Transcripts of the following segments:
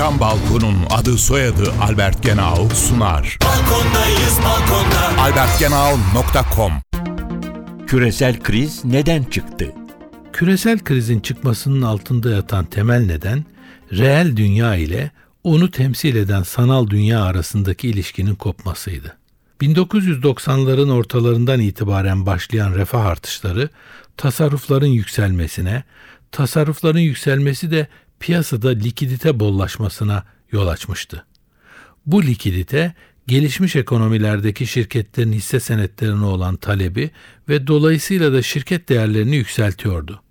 Cam Balkon'un adı soyadı Albert Genau sunar. Balkondayız balkonda. albertgenau.com Küresel kriz neden çıktı? Küresel krizin çıkmasının altında yatan temel neden, reel dünya ile onu temsil eden sanal dünya arasındaki ilişkinin kopmasıydı. 1990'ların ortalarından itibaren başlayan refah artışları, tasarrufların yükselmesine, tasarrufların yükselmesi de piyasada likidite bollaşmasına yol açmıştı. Bu likidite gelişmiş ekonomilerdeki şirketlerin hisse senetlerine olan talebi ve dolayısıyla da şirket değerlerini yükseltiyordu.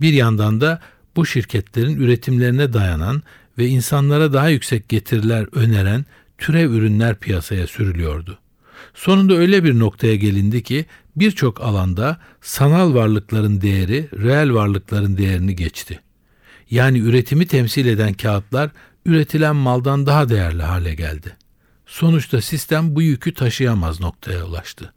Bir yandan da bu şirketlerin üretimlerine dayanan ve insanlara daha yüksek getiriler öneren türev ürünler piyasaya sürülüyordu. Sonunda öyle bir noktaya gelindi ki birçok alanda sanal varlıkların değeri reel varlıkların değerini geçti. Yani üretimi temsil eden kağıtlar üretilen maldan daha değerli hale geldi. Sonuçta sistem bu yükü taşıyamaz noktaya ulaştı.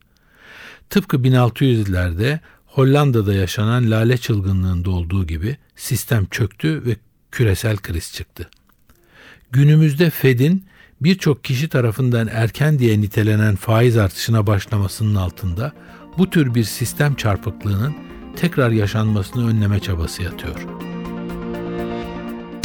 Tıpkı 1600'lerde Hollanda'da yaşanan lale çılgınlığında olduğu gibi sistem çöktü ve küresel kriz çıktı. Günümüzde Fed'in birçok kişi tarafından erken diye nitelenen faiz artışına başlamasının altında bu tür bir sistem çarpıklığının tekrar yaşanmasını önleme çabası yatıyor.